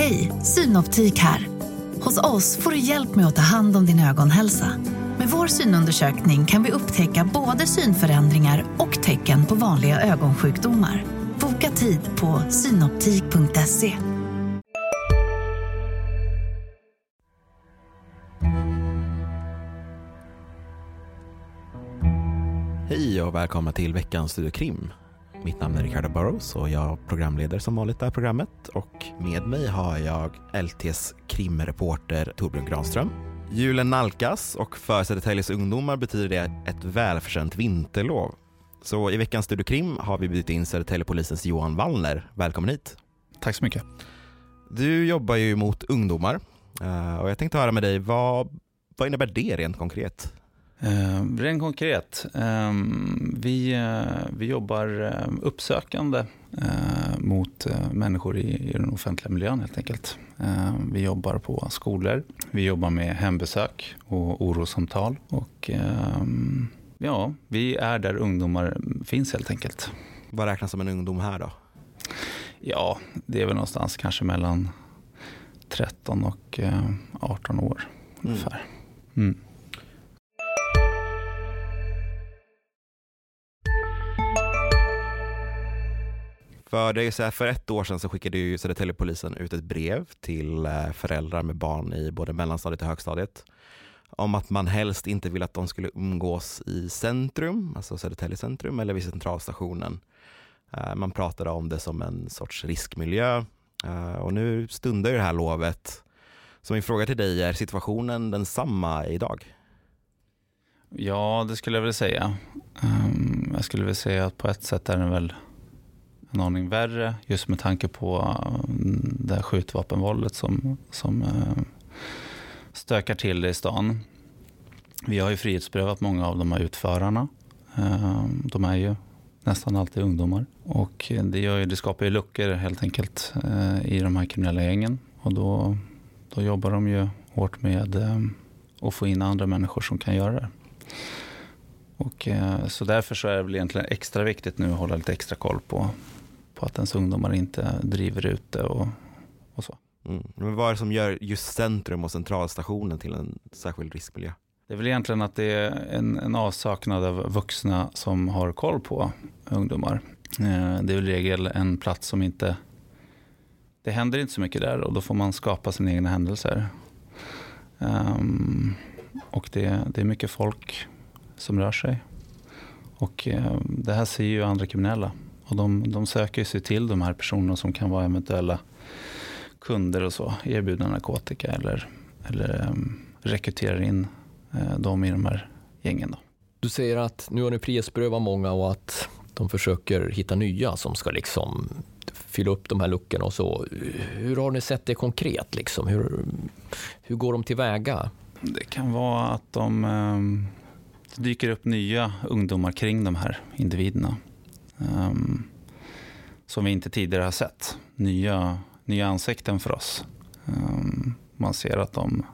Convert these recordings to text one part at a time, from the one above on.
Hej, Synoptik här. Hos oss får du hjälp med att ta hand om din ögonhälsa. Med vår synundersökning kan vi upptäcka både synförändringar och tecken på vanliga ögonsjukdomar. Boka tid på synoptik.se. Hej och välkomna till veckans Studio Krim. Mitt namn är Ricardo Burrows och jag programleder som vanligt det här programmet och med mig har jag LTs krimreporter Torbjörn Granström. Julen nalkas och för Södertäljes ungdomar betyder det ett välförtjänt vinterlov. Så i veckans Studio Krim har vi bjudit in Södertäljepolisens Johan Wallner. Välkommen hit. Tack så mycket. Du jobbar ju mot ungdomar eh, och jag tänkte höra med dig, vad, vad innebär det rent konkret? Eh, rent konkret, eh, vi, eh, vi jobbar eh, uppsökande eh, mot eh, människor i, i den offentliga miljön helt enkelt. vi jobbar på skolor, vi jobbar med hembesök och orosamtal och ja, vi är där ungdomar finns helt enkelt. Vad räknas som en ungdom här då? Ja, det är väl någonstans kanske mellan 13 och 18 år mm. ungefär. Mm. För det är så här, för ett år sedan så skickade ju Södertäljepolisen ut ett brev till eh, föräldrar med barn i både mellanstadiet och högstadiet om att man helst inte vill att de skulle umgås i centrum, alltså Södertälje centrum eller vid centralstationen. Eh, man pratade om det som en sorts riskmiljö eh, och nu stundar ju det här lovet. Så min fråga till dig, är situationen densamma idag? Ja, det skulle jag vilja säga. Ehm, jag skulle vilja säga att på ett sätt är den väl en aning värre just med tanke på mm, det här skjutvapenvåldet som, som eh, stökar till det i stan. Vi har ju frihetsberövat många av de här utförarna. Eh, de är ju nästan alltid ungdomar och det, gör ju, det skapar ju luckor helt enkelt eh, i de här kriminella gängen och då, då jobbar de ju hårt med att få in andra människor som kan göra det. Och, så därför så är det väl egentligen extra viktigt nu att hålla lite extra koll på på att ens ungdomar inte driver ut det och, och så. Mm. Men vad är det som gör just centrum och centralstationen till en särskild riskmiljö? Det är väl egentligen att det är en, en avsaknad av vuxna som har koll på ungdomar. Eh, det är väl i regel en plats som inte... Det händer inte så mycket där och då får man skapa sina egna händelser. Um, och det, det, är mycket folk som rör sig. Och uh, det här ser ju andra kriminella och de, de söker sig till de här personerna som kan vara eventuella kunder och så, erbjuda narkotika eller, eller um, rekryterar in uh, dem i de här gängen. Då. Du säger att nu har ni frihetsberövat många och att de försöker hitta nya som ska liksom fylla upp de här luckorna och så. Hur har ni sett det konkret? Liksom? Hur, hur går de tillväga? Det kan vara att de um, dyker upp nya ungdomar kring de här individerna um, som vi inte tidigare har sett. Nya, nya ansikten för oss. Um, man ser att de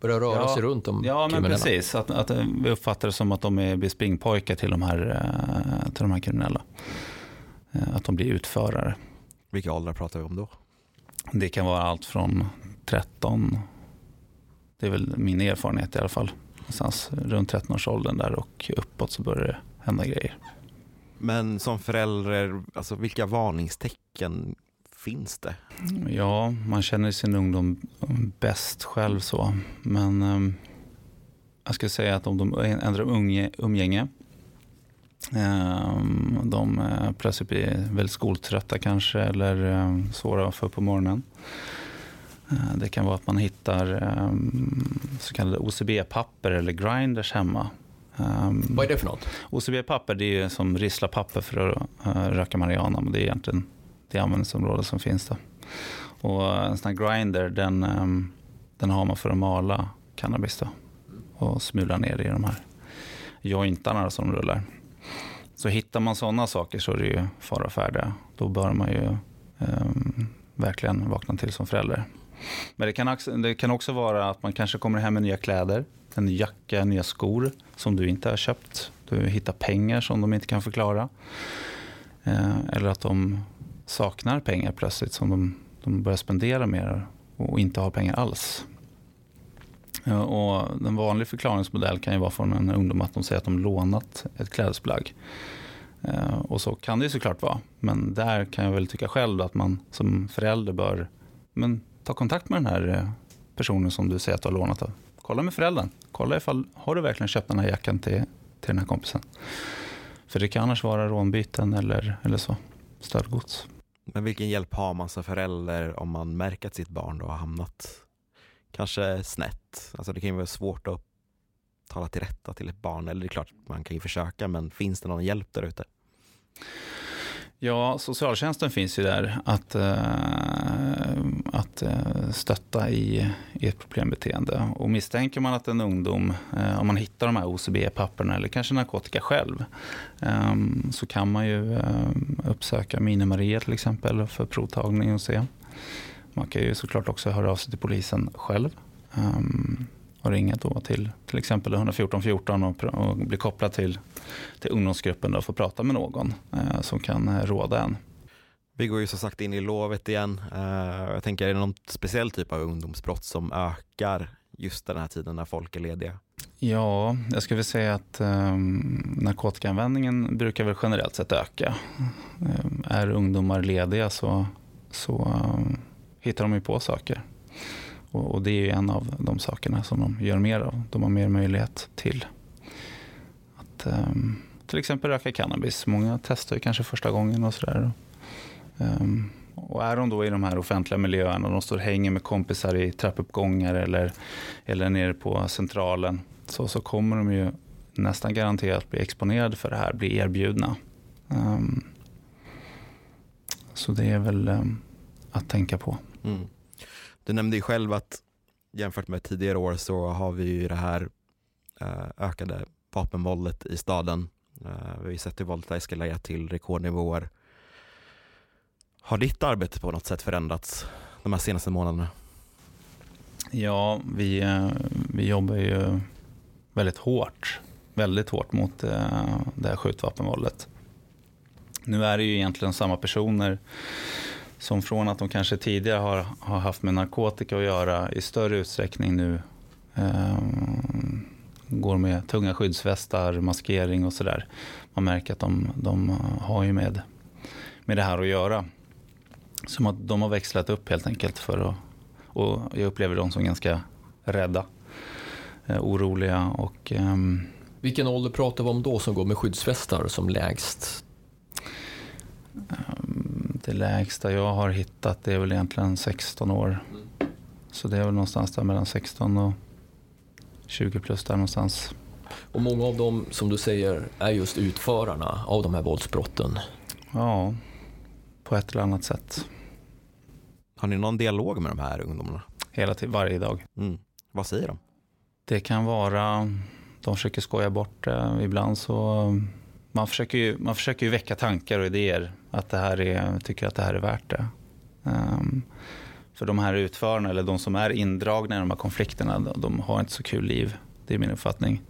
börjar röra ja, sig runt de Ja, men precis. Att, att vi uppfattar det som att de är springpojkar till de här, uh, till de här kriminella. Uh, att de blir utförare. Vilka åldrar pratar vi om då? Det kan vara allt från 13, det är väl min erfarenhet i alla fall, någonstans runt 13-årsåldern där och uppåt så börjar det hända grejer. Men som förälder, alltså vilka varningstecken finns det? Ja, man känner sin ungdom bäst själv så. Men eh, jag skulle säga att om de ändrar unge, umgänge, eh, de plötsligt blir väldigt skoltrötta kanske eller eh, svåra att få upp på morgonen. Eh, det kan vara att man hittar ehm, så kallade OCB-papper eller grinders hemma Um, Vad är det för något? OCB-papper det är som risslapapper för att uh, röka marijuana. Men det är egentligen det användningsområde som finns. Då. Och en sån här grinder den, um, den har man för att mala cannabis då, och smula ner i de här jointarna som rullar. Så hittar man sådana saker så är det ju fara färdiga. Då bör man ju um, verkligen vakna till som förälder. Men det kan, också, det kan också vara att man kanske kommer hem med nya kläder en jacka, nya skor som du inte har köpt. Du hittar pengar som de inte kan förklara. Eh, eller att de saknar pengar plötsligt som de de börjar spendera mer och inte har pengar alls. Eh, och en vanlig förklaringsmodell kan ju vara från en ungdom att de säger att de lånat ett klädesplagg. Eh, och så kan det ju såklart vara. Men där kan jag väl tycka själv att man som förälder bör men, ta kontakt med den här personen som du säger att du har lånat av. Kolla med föräldern. Kolla ifall, har du verkligen köpt den här jackan till, till den här kompisen? För det kan annars vara rånbyten eller, eller så, stöldgods. Men vilken hjälp har man som förälder om man märker att sitt barn då har hamnat kanske snett? Alltså det kan ju vara svårt att tala till rätta till ett barn, eller det är klart man kan ju försöka, men finns det någon hjälp där ute? Ja, socialtjänsten finns ju där att, eh, att eh, stötta i, i ett problembeteende. Och misstänker man att en ungdom, eh, om man hittar de här OCB-papperna eller kanske narkotika själv, ehm, så kan man ju ehm, uppsöka Mini-Maria till exempel för provtagning och se. Man kan ju såklart också höra av sig till polisen själv. Ehm, och ringa då till till exempel 114 14 och, och bli kopplad till, till ungdomsgruppen och få prata med någon eh, som kan eh, råda en. Vi går ju som sagt in i lovet igen. Eh, jag tänker, är det någon speciell typ av ungdomsbrott som ökar just den här tiden när folk är lediga? Ja, jag skulle säga att eh, narkotikaanvändningen brukar väl generellt sett öka. Eh, är ungdomar lediga så, så eh, hittar de ju på saker. Och, och, det är en av de sakerna som de gör mer av. De har mer möjlighet till att um, till exempel röka cannabis. Många testar ju kanske första gången och sådär. Um, och är de då i de här offentliga miljöerna och de står och hänger med kompisar i trappuppgångar eller, eller nere på centralen så, så kommer de ju nästan garanterat bli exponerade för det här, bli erbjudna. Um, så det är väl um, att tänka på. Mm. Du nämnde ju själv att jämfört med tidigare år så har vi ju det här eh, ökade vapenvåldet i staden. Eh, vi har ju sett hur våldet har eskalerat till rekordnivåer. Har ditt arbete på något sätt förändrats de här senaste månaderna? Ja, vi, eh, vi jobbar ju väldigt hårt, väldigt hårt mot det här skjutvapenvåldet. Nu är det ju egentligen samma personer som från att de kanske tidigare har, har haft med narkotika att göra i större utsträckning nu eh, går med tunga skyddsvästar, maskering och sådär. Man märker att de, de har ju med, med det här att göra. Som att de har växlat upp helt enkelt för att, och jag upplever dem som ganska rädda, eh, oroliga och eh, vilken ålder pratar vi om då som går med skyddsvästar som lägst? Det lägsta jag har hittat är väl egentligen 16 år. Så det är väl någonstans där mellan 16 och 20 plus där någonstans. Och många av dem som du säger är just utförarna av de här våldsbrotten? Ja, på ett eller annat sätt. Har ni någon dialog med de här ungdomarna? Hela tiden, varje dag. Mm. Vad säger de? Det kan vara, de försöker skoja bort det. Ibland så man försöker, ju, man försöker ju väcka tankar och idéer. Att det här är, tycker att det här är värt det. Um, för de här utförarna, eller de som är indragna i de här konflikterna, de, de har inte så kul liv. Det är min uppfattning.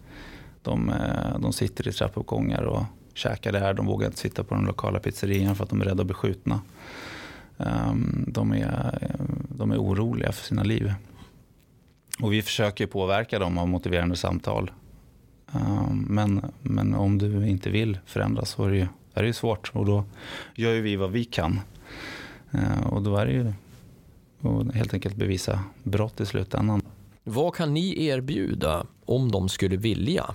De, eh, de sitter i trappuppgångar och käkar där. De vågar inte sitta på den lokala pizzerian för att de är rädda att bli skjutna. Um, de, är, de är oroliga för sina liv. Och vi försöker påverka dem av motiverande samtal. Ehm, men, men om du inte vill förändras så är det, ju, är det svårt och då gör vi vad vi kan. Ehm, och då är det ju att helt enkelt bevisa brott i slutändan. Vad kan ni erbjuda om de skulle vilja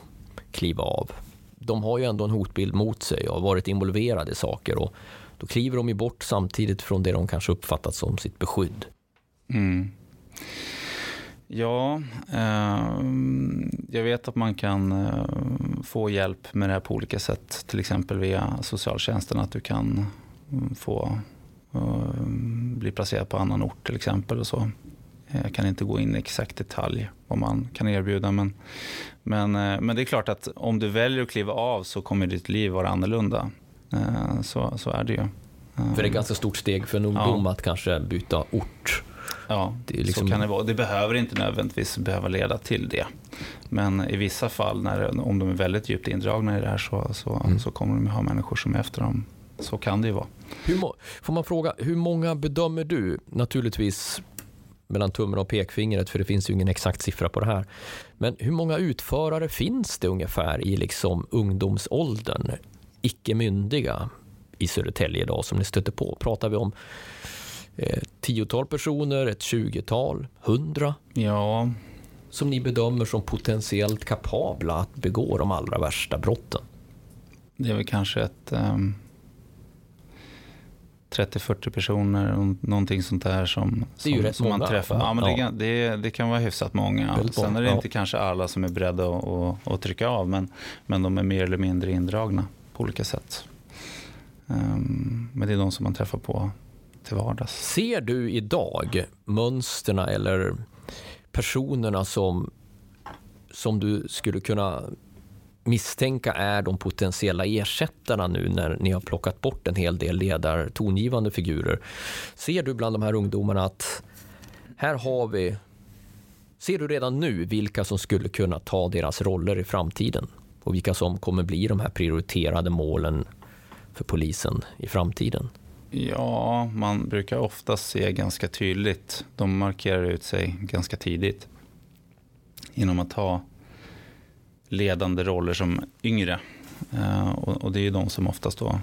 kliva av? De har ju ändå en hotbild mot sig och har varit involverade i saker och då kliver de ju bort samtidigt från det de kanske uppfattat som sitt beskydd. Mm. Ja, eh, jag vet att man kan eh, få hjälp med det här på olika sätt. Till exempel via socialtjänsten, att du kan mm, få eh, bli placerad på annan ort till exempel. och så. Jag kan inte gå in i exakt detalj vad man kan erbjuda. Men, men, eh, men det är klart att om du väljer att kliva av så kommer ditt liv vara annorlunda. Eh, så, så är det ju. För det är ett ganska stort steg för en ungdom ja. att kanske byta ort. Ja, det liksom... så kan det vara. Det behöver inte nödvändigtvis behöva leda till det. Men i vissa fall, när, om de är väldigt djupt indragna i det här, så, så, mm. så kommer de ha människor som är efter dem så kan det ju vara. Hur, får man fråga, hur många bedömer du, naturligtvis mellan tummen och pekfingret, för det finns ju ingen exakt siffra på det här. Men hur många utförare finns det ungefär i liksom ungdomsåldern, icke myndiga, i Södertälje idag som ni stöter på? Pratar vi om tiotal personer, ett tjugotal, hundra? Ja. Som ni bedömer som potentiellt kapabla att begå de allra värsta brotten? Det är väl kanske ett um 30-40 personer, någonting sånt där som, det är ju som, som många, man träffar. Ja, men ja. Det, det, det, kan vara hyfsat många. Sen är det ja. inte kanske alla som är beredda att, att, att, trycka av, men, men de är mer eller mindre indragna på olika sätt. Um, men det är de som man träffar på till vardags. Ser du idag mönsterna eller personerna som, som du skulle kunna misstänka är de potentiella ersättarna nu när ni har plockat bort en hel del ledar tongivande figurer. Ser du bland de här ungdomarna att här har vi Ser du redan nu vilka som skulle kunna ta deras roller i framtiden och vilka som kommer bli de här prioriterade målen för polisen i framtiden? Ja, man brukar ofta se ganska tydligt. De markerar ut sig ganska tidigt genom att ha ledande roller som yngre. Eh, och, det är ju de som oftast då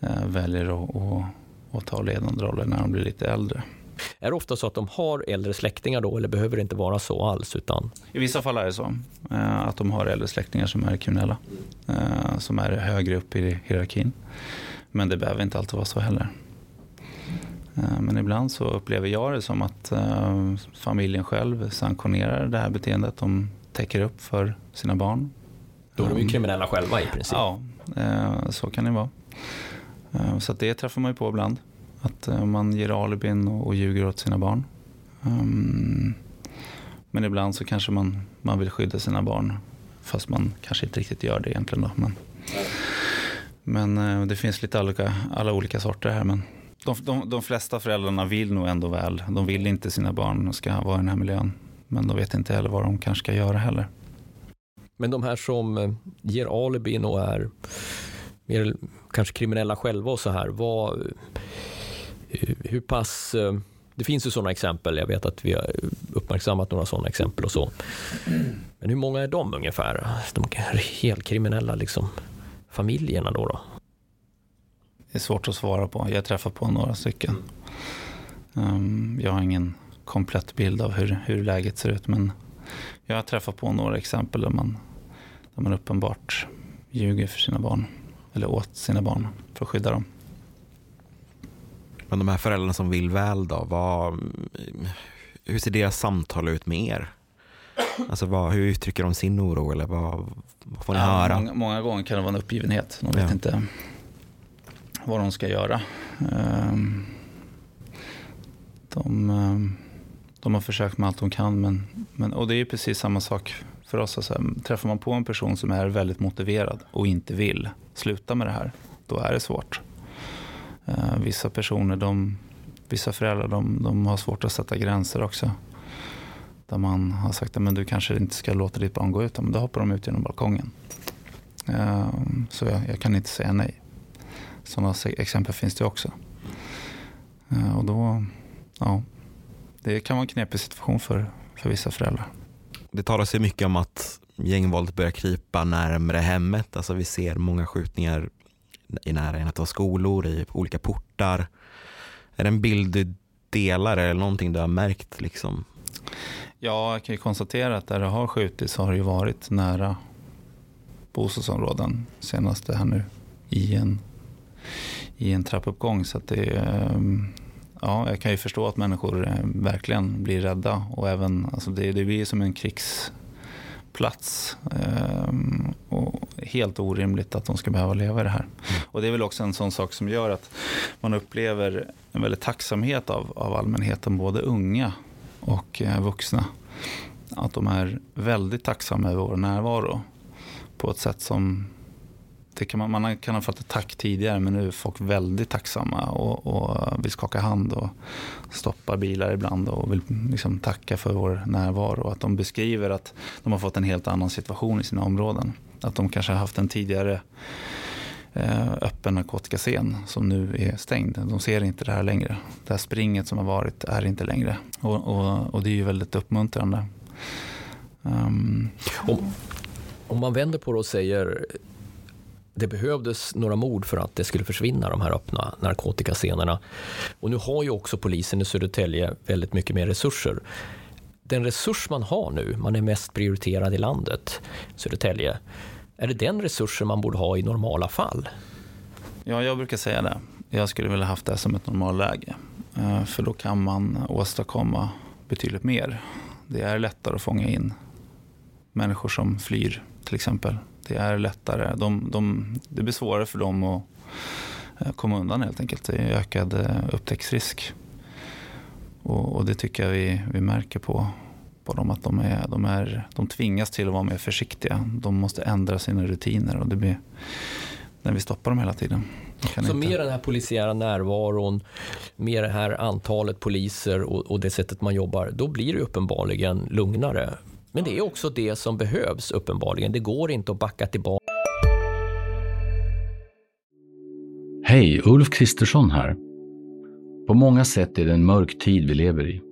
eh, väljer att, att ta ledande roller när de blir lite äldre. Är det ofta så att de har äldre släktingar då eller behöver det inte vara så alls? Utan... I vissa fall är det så. Eh, att de har äldre släktingar som är kriminella. Som är högre upp i hierarkin. Men det behöver inte alltid vara så heller. Men ibland så upplever jag det som att familjen själv sanktionerar det här beteendet. De täcker upp för sina barn. Då är de ju kriminella själva i princip. Ja, eh, så kan det vara. Eh, så det träffar man ju på ibland. Att eh, man ger alibin och ljuger åt sina barn. Ehm, men ibland så kanske man, man vill skydda sina barn. Fast man kanske inte riktigt gör det egentligen. Då. Men, men eh, det finns lite olika, alla olika sorter här. Men de, de, de flesta föräldrarna vill nog ändå väl. De vill inte sina barn ska vara i den här miljön. Men de vet inte heller vad de kanske ska göra heller. Men de här som eh, ger alibin och är mer kanske kriminella själva och så här, vad, eh, hur pass det finns ju sådana exempel, jag vet att vi har uppmärksammat några sådana exempel och så. Men hur många är de ungefär? De helt kriminella liksom, familjerna då, då? Det är svårt att svara på. Jag har träffat på några stycken. Um, jag har ingen komplett bild av hur, hur läget ser ut. Men jag har träffat på några exempel där man, där man uppenbart ljuger för sina barn. Eller åt sina barn för att skydda dem. Men de här föräldrarna som vill väl då, vad, hur ser deras samtal ut med er? Alltså vad, hur uttrycker de sin oro eller vad, vad får ni ja, höra? Många, många, gånger kan det vara en uppgivenhet. De vet ja. inte vad de ska göra. Um, de, um, de har försökt med allt de kan. Men, men, och det är precis samma sak för oss. Alltså, träffar man på en person som är väldigt motiverad och inte vill sluta med det här, då är det svårt. Uh, vissa personer, de, vissa föräldrar, de, de har svårt att sätta gränser också. Där man har sagt att du kanske inte ska låta ditt barn gå ut, men då hoppar de ut genom balkongen. Ehm, så jag, jag, kan inte säga nej. Sådana exempel finns det också. Ehm, och då, ja, det kan vara en knepig situation för, för vissa föräldrar. Det talas ju mycket om att gängvåldet börjar krypa närmre hemmet. Alltså vi ser många skjutningar i närheten av skolor, i olika portar. Är det en bild du delar eller någonting du har märkt? Liksom? Ja, jag kan ju konstatera att där det har skjutits har det ju varit nära bostadsområden. Senast det här nu i en, i en trappuppgång. Så att det, ehm, ja, jag kan ju förstå att människor eh, verkligen blir rädda och även, alltså det, det blir som en krigsplats. Ehm, och helt orimligt att de ska behöva leva i det här. Och det är väl också en sån sak som gör att man upplever en väldigt tacksamhet av, av allmänheten, både unga och vuxna. Att de är väldigt tacksamma över vår närvaro på ett sätt som det kan man, man kan ha fått ett tack tidigare men nu är folk väldigt tacksamma och, och vill skaka hand och stoppa bilar ibland och vill liksom tacka för vår närvaro. Att de beskriver att de har fått en helt annan situation i sina områden. Att de kanske har haft en tidigare Eh, öppen narkotikascen som nu är stängd. De ser inte det här längre. Det här springet som har varit är inte längre. Och, och, och det är ju väldigt uppmuntrande. Um, om, om man vänder på det och säger det behövdes några mord för att det skulle försvinna, de här öppna narkotikascenerna. Och nu har ju också polisen i Södertälje väldigt mycket mer resurser. Den resurs man har nu, man är mest prioriterad i landet, Södertälje, är det den resursen man borde ha i normala fall? Ja, jag brukar säga det. Jag skulle vilja haft det som ett normalläge. Eh, för då kan man åstadkomma betydligt mer. Det är lättare att fånga in människor som flyr till exempel. Det är lättare. De, de, det blir svårare för dem att eh, komma undan helt enkelt. Det är ökad eh, upptäcktsrisk. Och, och, det tycker jag vi, vi märker på, på dem att de, är, de, är, de tvingas till att vara mer försiktiga. De måste ändra sina rutiner och det blir när vi stoppar dem hela tiden. Så inte... mer den här polisiära närvaron, mer det här antalet poliser och, och det sättet man jobbar, då blir det uppenbarligen lugnare. Men det är också det som behövs uppenbarligen. Det går inte att backa tillbaka. Hej, Ulf Kristersson här. På många sätt är det en mörk tid vi lever i.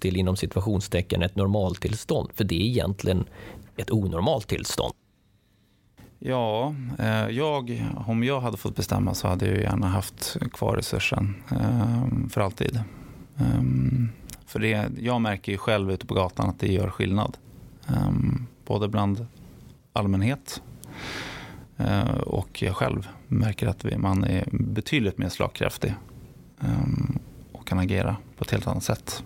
Till inom situationstecken ett normaltillstånd, för det är egentligen ett onormalt tillstånd. Ja, eh, jag, om jag hade fått bestämma så hade jag gärna haft kvar resursen eh, för alltid. Eh, för det, jag märker ju själv ute på gatan att det gör skillnad. Både bland allmänhet och jag själv märker att man är betydligt mer slagkraftig och kan agera på ett helt annat sätt.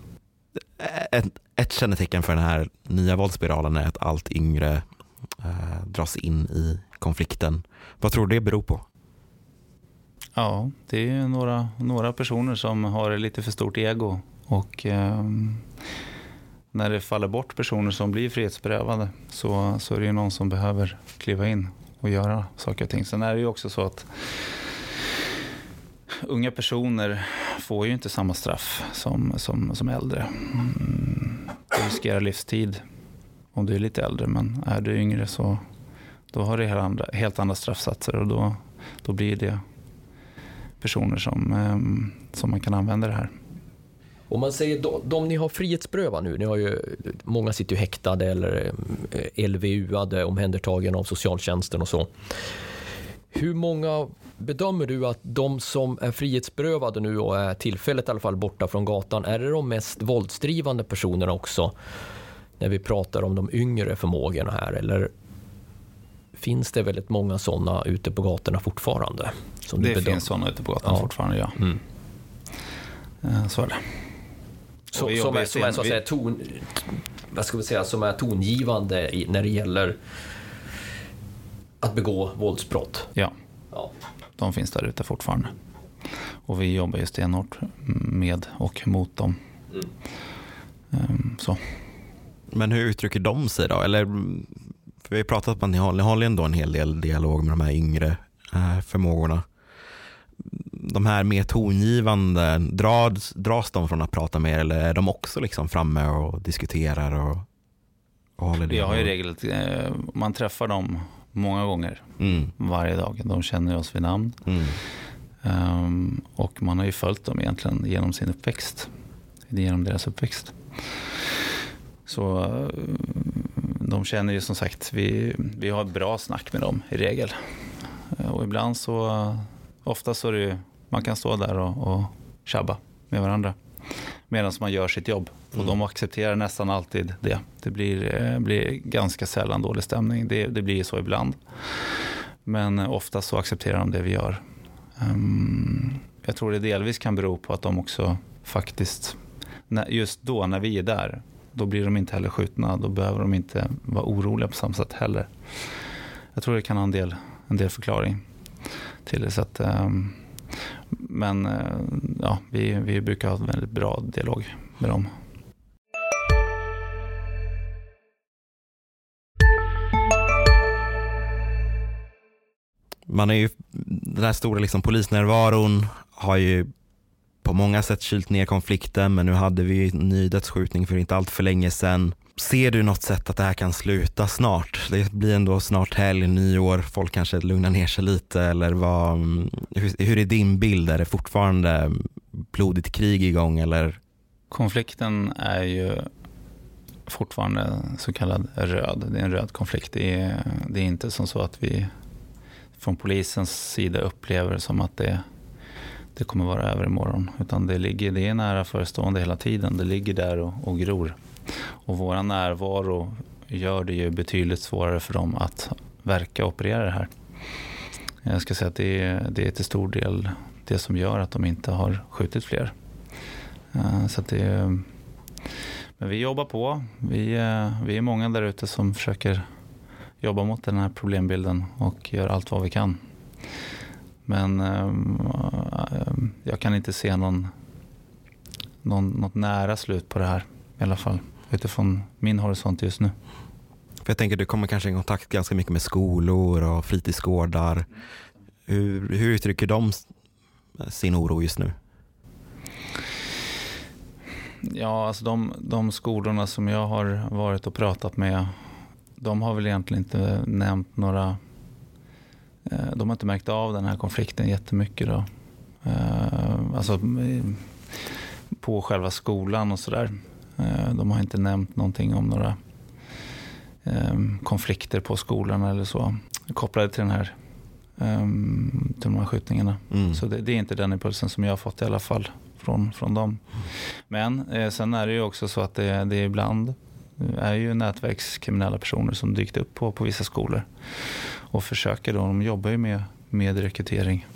Ett, ett kännetecken för den här nya våldsspiralen är att allt yngre eh, dras in i konflikten. Vad tror du det beror på? Ja, det är några, några personer som har lite för stort ego och eh, när det faller bort personer som blir frihetsberövade så, så är det ju någon som behöver kliva in och göra saker och ting. Sen är det ju också så att unga personer får ju inte samma straff som, som, som äldre. Mm. Du riskerar livstid om du är lite äldre, men är du yngre så då har du helt andra, helt andra straffsatser och då, då blir det personer som, ehm, som man kan använda det här. Om man säger de, de ni har frihetsberövat nu, ni har ju, många sitter ju häktade eller eh, LVU-ade, omhändertagen av socialtjänsten och så. Hur många bedömer du att de som är frihetsberövade nu och är tillfälligt i alla fall borta från gatan, är det de mest våldsdrivande personerna också? När vi pratar om de yngre förmågorna här, eller finns det väldigt många sådana ute på gatorna fortfarande? det finns sådana ute på gatan ja. fortfarande, ja. Mm. Eh, så är det. Så, som, är, som är så att säga ton, vad ska vi säga, som är tongivande i, när det gäller att begå våldsbrott. Ja, ja. de finns där ute fortfarande. Och vi jobbar ju stenhårt med och mot dem. Mm. Um, så. Men hur uttrycker de sig då? Eller, för vi har pratat om att ni har, ni har ändå en hel del dialog med de här yngre äh, förmågorna de här mer tongivande, dras, dras de från att prata mer eller är de också liksom framme och diskuterar och, och håller det? Jag har i regel, eh, man träffar dem många gånger mm. varje dag. De känner oss vid namn. Mm. Um, och man har ju följt dem egentligen genom sin uppväxt. Genom deras uppväxt. Så uh, de känner ju som sagt, vi, vi har ett bra snack med dem i regel. Uh, och ibland så, ofta så är det man kan stå där och, och tjabba med varandra medan man gör sitt jobb. Och mm. de accepterar nästan alltid det. Det blir, eh, blir ganska sällan dålig stämning. Det, det blir så ibland. Men ofta så accepterar de det vi gör. Um, jag tror det delvis kan bero på att de också faktiskt, just då när vi är där, då blir de inte heller skjutna. Då behöver de inte vara oroliga på samma sätt heller. Jag tror det kan ha en del, en del förklaring till det. Så att, um, men eh, ja, vi, vi brukar ha en väldigt bra dialog med dem. Man är ju, den här stora liksom polisnärvaron har ju på många sätt kylt ner konflikten men nu hade vi en ny dödsskjutning för inte allt för länge sedan. Ser du något sätt att det här kan sluta snart? Det blir ändå snart helg, nyår, folk kanske lugnar ner sig lite eller vad, mm, hur, hur är din bild? Är det fortfarande blodigt krig igång eller? Konflikten är ju fortfarande så kallad röd. Det är en röd konflikt. Det är, det är inte som så att vi från polisens sida upplever som att det, det kommer vara över imorgon. Utan det, ligger, det är nära förestående hela tiden. Det ligger där och, och gror. Och vår närvaro gör det ju betydligt svårare för dem att verka och operera det här. Jag ska säga att det är, det är till stor del det som gör att de inte har skjutit fler. Eh, så det, men vi jobbar på. Vi, eh, vi är många där ute som försöker jobba mot den här problembilden och gör allt vad vi kan. Men eh, jag kan inte se någon, någon, något nära slut på det här i alla fall utifrån min horisont just nu. För jag tänker du kommer kanske i kontakt ganska mycket med skolor och fritidsgårdar. Hur, hur uttrycker de sin oro just nu? Ja, alltså de, de skolorna som jag har varit och pratat med de har väl egentligen inte nämnt några... Eh, de har inte märkt av den här konflikten jättemycket. Då. Eh, alltså på själva skolan och sådär. Eh, de har inte nämnt någonting om några konflikter på skolan eller så kopplade till den här till de här skjutningarna. Mm. Så det, det, är inte den impulsen som jag har fått i alla fall från, från dem. Men eh, sen är det ju också så att det, det är ibland är ju nätverkskriminella personer som dykt upp på, på vissa skolor och försöker då, de jobbar ju med, med rekrytering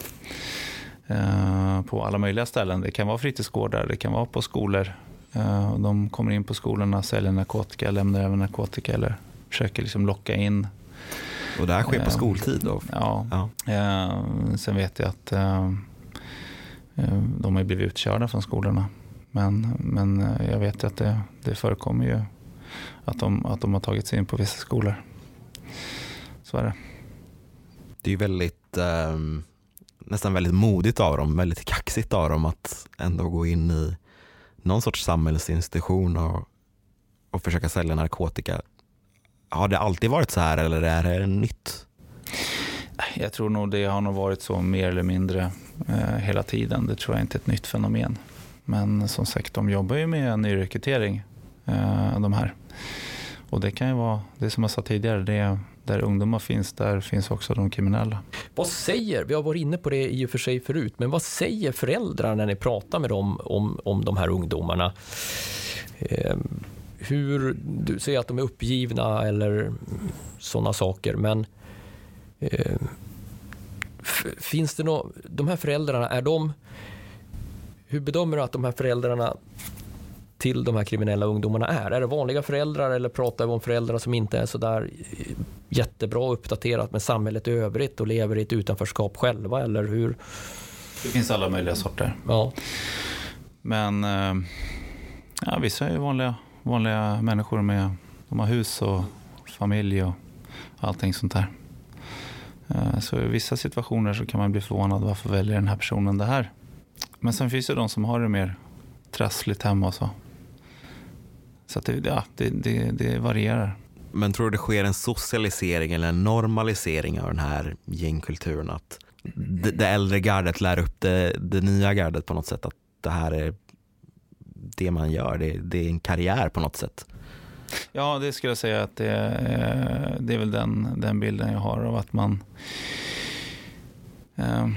eh, på alla möjliga ställen. Det kan vara fritidsgårdar, det kan vara på skolor. Eh, de kommer in på skolorna, säljer narkotika, lämnar även narkotika eller försöker liksom locka in. Och det här sker på eh, skoltid då? Ja. ja. Eh, sen vet jag att de har blivit utkörda från skolorna. Men, men jag vet att det, det förekommer ju att de, att de har tagit sig in på vissa skolor. Så är det. Det är väldigt, eh, nästan väldigt modigt av dem, väldigt kaxigt av dem att ändå gå in i någon sorts samhällsinstitution och, och försöka sälja narkotika. Har det alltid varit så här eller är det nytt? Jag tror nog det har nog varit så mer eller mindre eh, hela tiden. Det tror jag inte är ett nytt fenomen. Men som sagt, de jobbar ju med nyrekrytering, eh, de här. Och det kan ju vara, det som jag sa tidigare, det där ungdomar finns, där finns också de kriminella. Vad säger, vi har varit inne på det i och för sig förut, men vad säger föräldrar när ni pratar med dem om, om de här ungdomarna? Eh, hur, du säger att de är uppgivna eller sådana saker, men eh, finns det något, de här föräldrarna, är de, hur bedömer du att de här föräldrarna till de här kriminella ungdomarna är? Är det vanliga föräldrar eller pratar vi om föräldrar som inte är så där jättebra uppdaterat med samhället i övrigt och lever i ett utanförskap själva eller hur? Det finns alla möjliga sorter. Ja. Men eh, ja, vissa är vanliga, vanliga människor med de har hus och familj och allting sånt där. Eh, så i vissa situationer så kan man bli förvånad varför väljer den här personen det här. Men sen finns det de som har det mer trassligt hemma och så. Så det, ja, det, det, det varierar. Men tror du det sker en socialisering eller en normalisering av den här gängkulturen? Att det, det äldre gardet lär upp det, det, nya gardet på något sätt? Att det här är det man gör, det, det är en karriär på något sätt? Ja, det skulle jag säga att det, är, det är väl den, den bilden jag har av att man... Eh,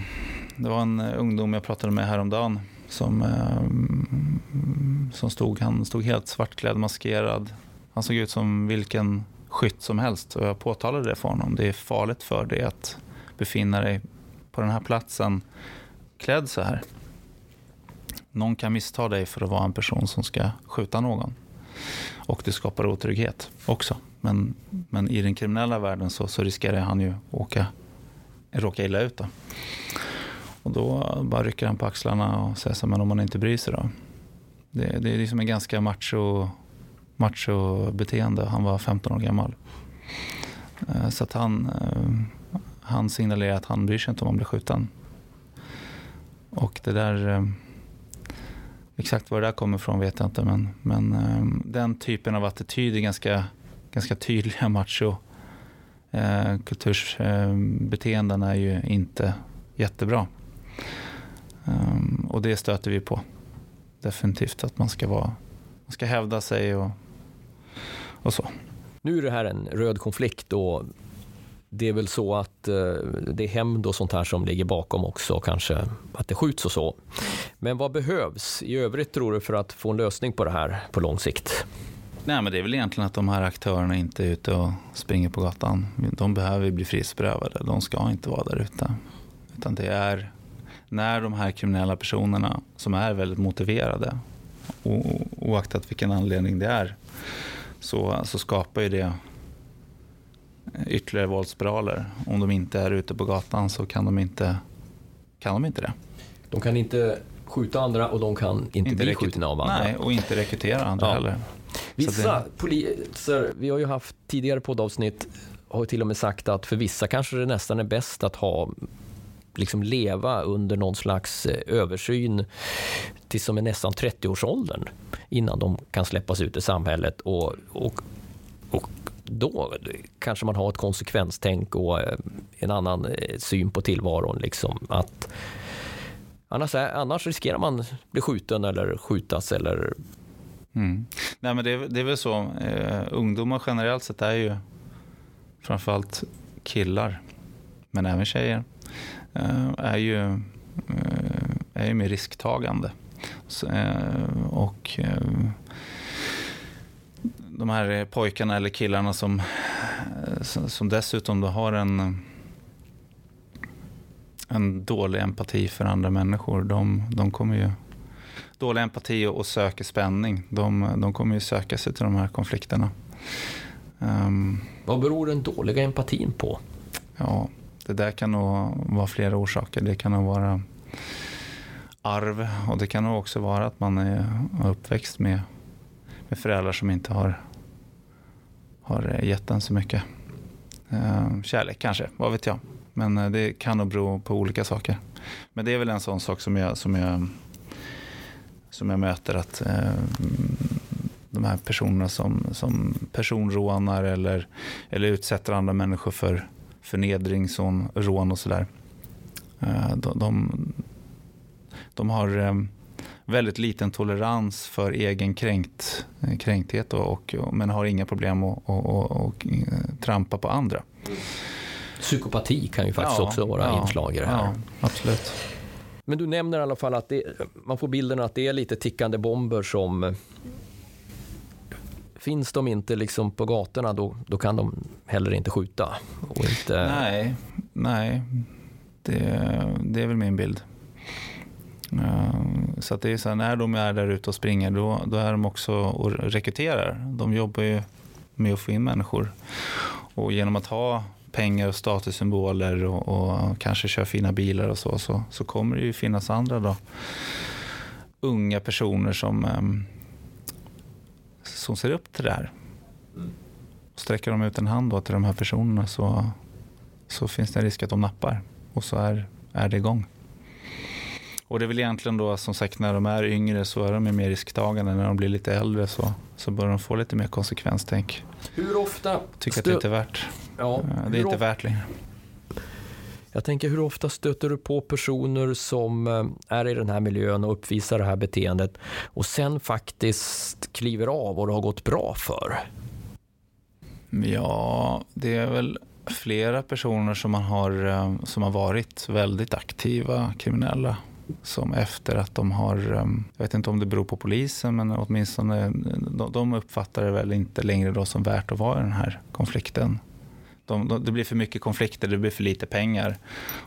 det var en ungdom jag pratade med häromdagen som, eh, som stod, han stod helt svartklädd, maskerad. Han såg ut som vilken skytt som helst och jag påtalade det för honom. Det är farligt för dig att befinna dig på den här platsen klädd så här. Någon kan missta dig för att vara en person som ska skjuta någon. Och det skapar otrygghet också. Men, men i den kriminella världen så, så riskerar han ju åka, råka illa ut. Då. Och då bara rycker han på axlarna och säger så men om man inte bryr sig då. Det, det är liksom en ganska macho, macho beteende. Han var 15 år gammal. Eh, så att han, eh, han signalerar att han bryr sig inte om han blir skjuten. Och det där, eh, exakt var det där kommer ifrån vet jag inte, men, men den typen av attityd är ganska, ganska tydliga macho kultursbeteenden är ju inte jättebra. Och det stöter vi på. Definitivt att man ska, vara, man ska hävda sig och, och så. Nu är det här en röd konflikt och det är väl så att eh, det är hämnd och sånt här som ligger bakom också, kanske att det skjuts och så. Men vad behövs i övrigt tror du för att få en lösning på det här på lång sikt? Nej, men det är väl egentligen att de här aktörerna inte är ute och springer på gatan. De behöver bli frihetsberövade. De ska inte vara där ute. Utan det är när de här kriminella personerna som är väldigt motiverade, oaktat vilken anledning det är, så, så skapar ju det ytterligare våldsspiraler. Om de inte är ute på gatan så kan de inte, kan de inte det. De kan inte skjuta andra och de kan inte, inte bli skjutna av andra. Nej, och inte rekrytera andra ja. heller. Vissa det... poliser, vi har ju haft tidigare poddavsnitt, har till och med sagt att för vissa kanske det nästan är bäst att ha liksom leva under någon slags eh, översyn tills de är nästan 30-årsåldern innan de kan släppas ut i samhället och, och, och då kanske man har ett konsekvenstänk och eh, en annan eh, syn på tillvaron. Liksom, att annars, annars riskerar man bli skjuten eller skjutas eller Mm. Nej, men det, är, det är väl så. Uh, ungdomar generellt sett är ju framförallt killar, men även tjejer, är ju, uh, är ju mer risktagande. Så, och de här pojkarna eller killarna som, som dessutom har en, en dålig empati för andra människor, de, de kommer ju dålig empati och söker spänning. De, de kommer ju söka sig till de här konflikterna. Um, Vad beror den dåliga empatin på? Ja, det där kan nog vara flera orsaker. Det kan nog vara arv och det kan nog också vara att man är uppväxt med, med föräldrar som inte har har gett en så mycket eh, kärlek kanske, vad vet jag. Men eh, det kan nog bero på olika saker. Men det är väl en sån sak som jag, som jag, som jag möter att eh, de här personerna som, som personrånar eller, eller utsätter andra människor för förnedring, sån, rån och sådär. Eh, de, de, de, har eh, väldigt liten tolerans för egen kränkt, eh, kränkthet och, och, men har inga problem att och, trampa på andra. Psykopati kan ju faktiskt ja, också vara ja, inslag i det här. Ja, absolut. Men du nämner i alla fall att det, man får bilden att det är lite tickande bomber som Finns de inte liksom på gatorna då, då kan de heller inte skjuta. Och inte... Nej, nej. Det, det är väl min bild. Så att det är så här, när de är där ute och springer då, då är de också och rekryterar. De jobbar ju med att få in människor. Och genom att ha pengar och statussymboler och, och kanske köra fina bilar och så, så, så kommer det ju finnas andra då, unga personer som, ehm, som ser upp till det här. Sträcker de ut en hand då till de här personerna så, så finns det en risk att de nappar och så är, är det igång. Och det är väl egentligen då som sagt när de är yngre så är de mer risktagande. När de blir lite äldre så, så börjar de få lite mer konsekvenstänk. Hur ofta? Tycker att det inte är värt. Ja, det är inte värt längre. Jag tänker hur ofta stöter du på personer som eh, är i den här miljön och uppvisar det här beteendet och sen faktiskt kliver av och det har gått bra för? Ja, det är väl flera personer som, man har, eh, som har varit väldigt aktiva kriminella som efter att de har, eh, jag vet inte om det beror på polisen, men åtminstone de uppfattar det väl inte längre då som värt att vara i den här konflikten. De, de, det blir för mycket konflikter, det blir för lite pengar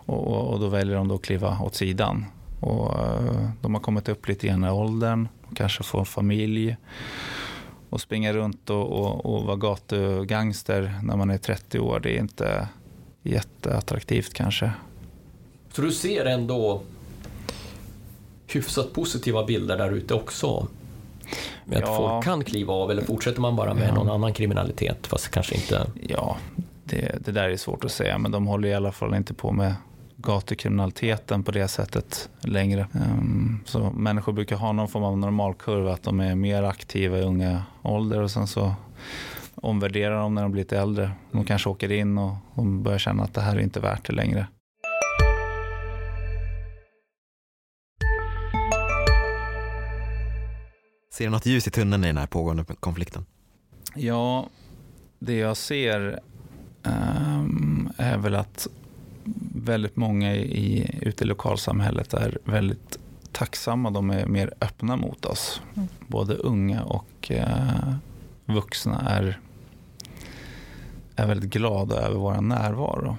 och, och, och då väljer de då att kliva åt sidan. Och, uh, de har kommit upp lite i åldern, kanske får familj att springa runt och, och, och vara gatugangster när man är 30 år, det är inte jätteattraktivt kanske. Så du ser ändå hyfsat positiva bilder där ute också? Med att Ja. folk kan kliva av eller fortsätter man bara med Ja. någon annan kriminalitet fast kanske inte... Ja, det, det där är svårt att säga, men de håller i alla fall inte på med gatukriminaliteten på det sättet längre. Ehm, så människor brukar ha någon form av normalkurva, att de är mer aktiva i unga ålder och sen så omvärderar de när de blir lite äldre. De kanske åker in och de börjar känna att det här är inte värt det längre. Ser du något ljus i tunneln i den här pågående konflikten? Ja, det jag ser är väl att väldigt många i, ute i lokalsamhället är väldigt tacksamma. De är mer öppna mot oss. Både unga och eh, vuxna är, är väldigt glada över vår närvaro.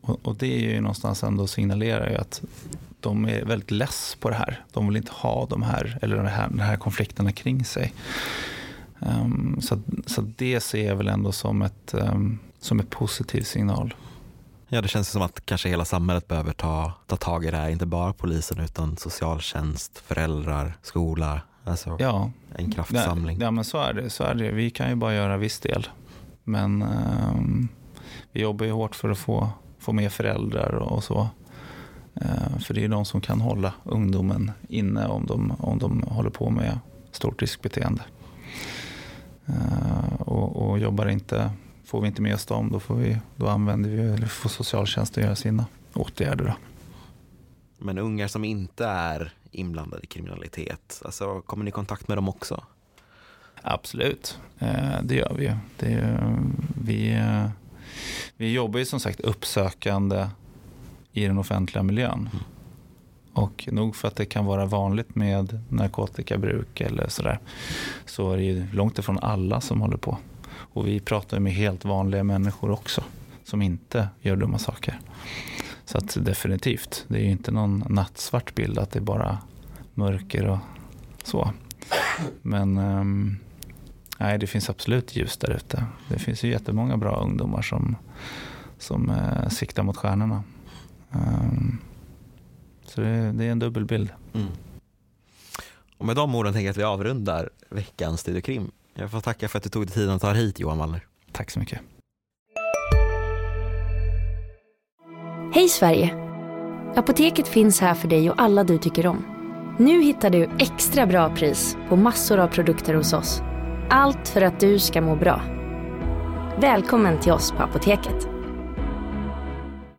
Och, och det är ju någonstans ändå signalerar ju att de är väldigt less på det här. De vill inte ha de här, eller de här, de här konflikterna kring sig. Um, så, så det ser jag väl ändå som ett, um, som ett positiv signal. Ja, det känns som att kanske hela samhället behöver ta, ta tag i det här. Inte bara polisen utan socialtjänst, föräldrar, skola. Alltså Ja, en kraftsamling. Ja, men så är, det, så är det. Vi kan ju bara göra viss del. Men um, vi jobbar ju hårt för att få, få med föräldrar och så. Uh, för det är ju de som kan hålla ungdomen inne om de, om de håller på med stort riskbeteende. Uh, och, och jobbar inte, får vi inte med oss dem, då, får vi, då använder vi, eller får socialtjänsten göra sina åtgärder. Då. Men ungar som inte är inblandade i kriminalitet, alltså, kommer ni i kontakt med dem också? Absolut, eh, det gör vi. Det vi, eh, vi jobbar ju som sagt uppsökande i den offentliga miljön. Och nog för att det kan vara vanligt med narkotikabruk eller sådär, så är det ju långt ifrån alla som håller på. Och vi pratar ju med helt vanliga människor också, som inte gör dumma saker. Så att definitivt, det är ju inte någon nattsvart bild att det är bara mörker och så. Men um, nej, det finns absolut ljus där ute. Det finns ju jättemånga bra ungdomar som, som uh, siktar mot stjärnorna. Um, så det, det är en dubbelbild. Mm. Och med de orden tänker jag att vi avrundar veckans Studio Krim. Jag får tacka för att du tog dig tiden att ta dig hit Johan Wallner. Tack så mycket. Hej Sverige! Apoteket finns här för dig och alla du tycker om. Nu hittar du extra bra pris på massor av produkter hos oss. Allt för att du ska må bra. Välkommen till oss på Apoteket.